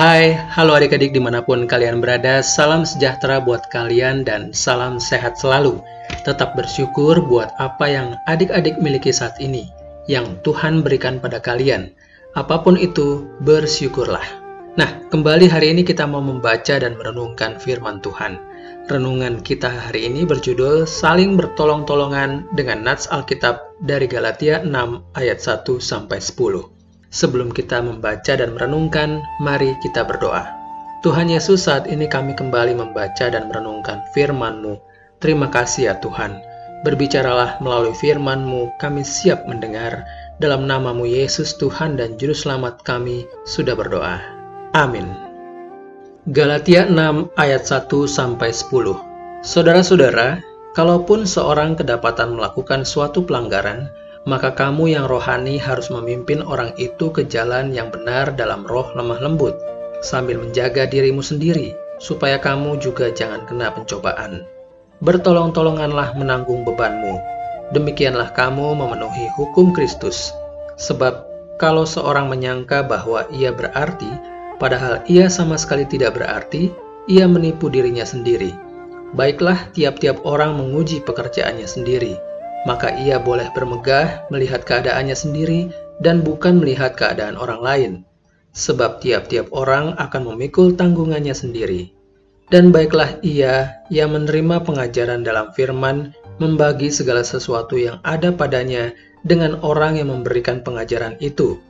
Hai, halo adik-adik di mana pun kalian berada, salam sejahtera buat kalian dan salam sehat selalu. Tetap bersyukur buat apa yang adik-adik miliki saat ini, yang Tuhan berikan pada kalian. Apa pun itu, bersyukurlah. Nah, kembali hari ini kita mau membaca dan merenungkan firman Tuhan. Renungan kita hari ini berjudul Saling Bertolong-tolongan dengan Nats Alkitab dari Galatia 6 ayat 1 sampai 10. Sebelum kita membaca dan merenungkan, mari kita berdoa. Tuhan Yesus, saat ini kami kembali membaca dan merenungkan firman-Mu. Terima kasih ya Tuhan. Berbicaralah melalui firman-Mu, kami siap mendengar. Dalam namamu Yesus Tuhan dan Juru Selamat kami sudah berdoa. Amin. Galatia 6 ayat 1 sampai 10. Saudara-saudara, kalaupun seorang kedapatan melakukan suatu pelanggaran, maka kamu yang rohani harus memimpin orang itu ke jalan yang benar dalam roh lemah lembut, sambil menjaga dirimu sendiri, supaya kamu juga jangan kena pencobaan. Bertolong-tolonganlah menanggung bebanmu, demikianlah kamu memenuhi hukum Kristus. Sebab kalau seorang menyangka bahwa ia berarti, padahal ia sama sekali tidak berarti, ia menipu dirinya sendiri. Baiklah tiap-tiap orang menguji pekerjaannya sendiri, maka ia boleh bermegah melihat keadaannya sendiri dan bukan melihat keadaan orang lain, sebab tiap-tiap orang akan memikul tanggungannya sendiri. Dan baiklah ia yang menerima pengajaran dalam firman membagi segala sesuatu yang ada padanya dengan orang yang memberikan pengajaran itu.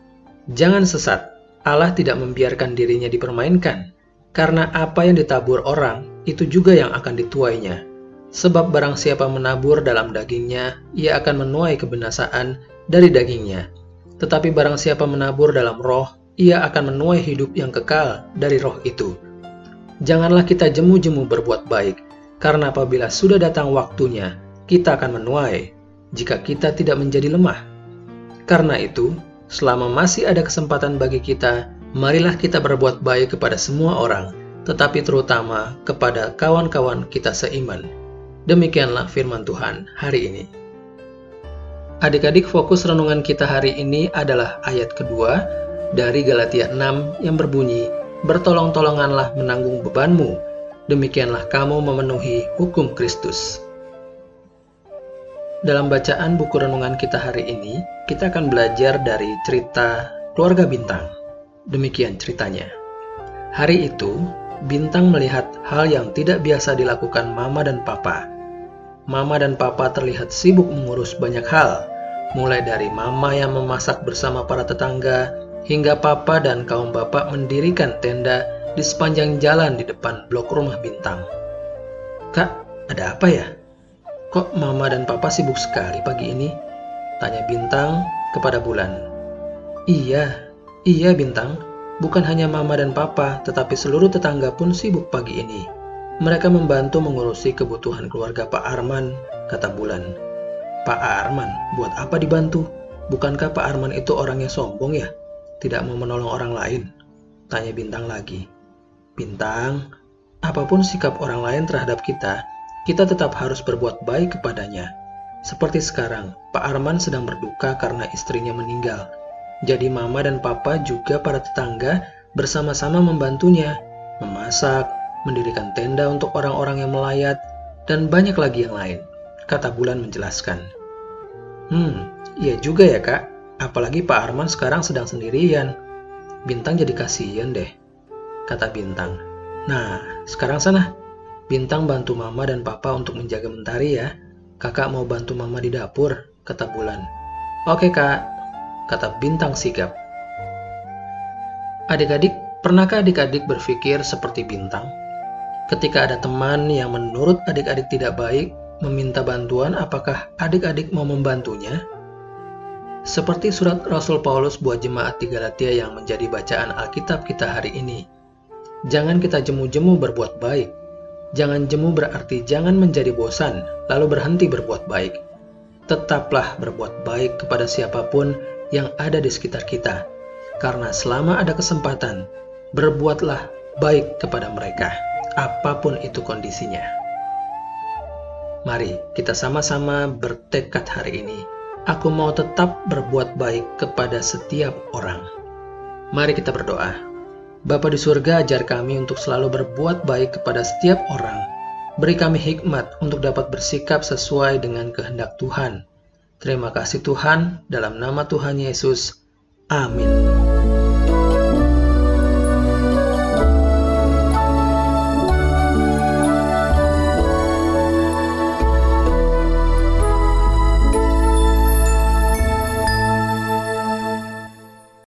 Jangan sesat, Allah tidak membiarkan dirinya dipermainkan, karena apa yang ditabur orang itu juga yang akan dituainya. Sebab barang siapa menabur dalam dagingnya, ia akan menuai kebinasaan dari dagingnya. Tetapi barang siapa menabur dalam roh, ia akan menuai hidup yang kekal dari roh itu. Janganlah kita jemu-jemu berbuat baik, karena apabila sudah datang waktunya, kita akan menuai, jika kita tidak menjadi lemah. Karena itu, selama masih ada kesempatan bagi kita, marilah kita berbuat baik kepada semua orang, tetapi terutama kepada kawan-kawan kita seiman Demikianlah firman Tuhan hari ini. Adik-adik fokus renungan kita hari ini adalah ayat kedua dari Galatia 6 yang berbunyi, Bertolong-tolonganlah menanggung bebanmu, demikianlah kamu memenuhi hukum Kristus. Dalam bacaan buku renungan kita hari ini, kita akan belajar dari cerita keluarga bintang. Demikian ceritanya. Hari itu, Bintang melihat hal yang tidak biasa dilakukan Mama dan Papa. Mama dan Papa terlihat sibuk mengurus banyak hal, mulai dari Mama yang memasak bersama para tetangga, hingga Papa dan kaum bapak mendirikan tenda di sepanjang jalan di depan blok rumah Bintang. Kak, ada apa ya? Kok Mama dan Papa sibuk sekali pagi ini? Tanya Bintang kepada Bulan. Iya, iya Bintang, Bukan hanya mama dan papa, tetapi seluruh tetangga pun sibuk pagi ini. Mereka membantu mengurusi kebutuhan keluarga Pak Arman, kata Bulan. Pak Arman, buat apa dibantu? Bukankah Pak Arman itu orangnya sombong ya? Tidak mau menolong orang lain? Tanya Bintang lagi. Bintang, apa pun sikap orang lain terhadap kita, kita tetap harus berbuat baik kepadanya. Seperti sekarang, Pak Arman sedang berduka karena istrinya meninggal jadi mama dan papa juga para tetangga bersama-sama membantunya, memasak, mendirikan tenda untuk orang-orang yang melayat, dan banyak lagi yang lain, kata Bulan menjelaskan. Hmm, iya juga ya kak, apalagi Pak Arman sekarang sedang sendirian. Bintang jadi kasihan deh, kata Bintang. Nah, sekarang sana, Bintang bantu mama dan papa untuk menjaga mentari ya. Kakak mau bantu mama di dapur, kata Bulan. Oke kak, kata bintang sigap. Adik-adik, pernahkah adik-adik berpikir seperti bintang? Ketika ada teman yang menurut adik-adik tidak baik, meminta bantuan, apakah adik-adik mau membantunya? Seperti surat Rasul Paulus buat jemaat di Galatia yang menjadi bacaan Alkitab kita hari ini. Jangan kita jemu-jemu berbuat baik. Jangan jemu berarti jangan menjadi bosan, lalu berhenti berbuat baik. Tetaplah berbuat baik kepada siapa pun yang ada di sekitar kita. Karena selama ada kesempatan, berbuatlah baik kepada mereka, apa pun itu kondisinya. Mari kita sama-sama bertekad hari ini. Aku mau tetap berbuat baik kepada setiap orang. Mari kita berdoa. Bapa di surga ajar kami untuk selalu berbuat baik kepada setiap orang. Beri kami hikmat untuk dapat bersikap sesuai dengan kehendak Tuhan. Terima kasih Tuhan, dalam nama Tuhan Yesus. Amin.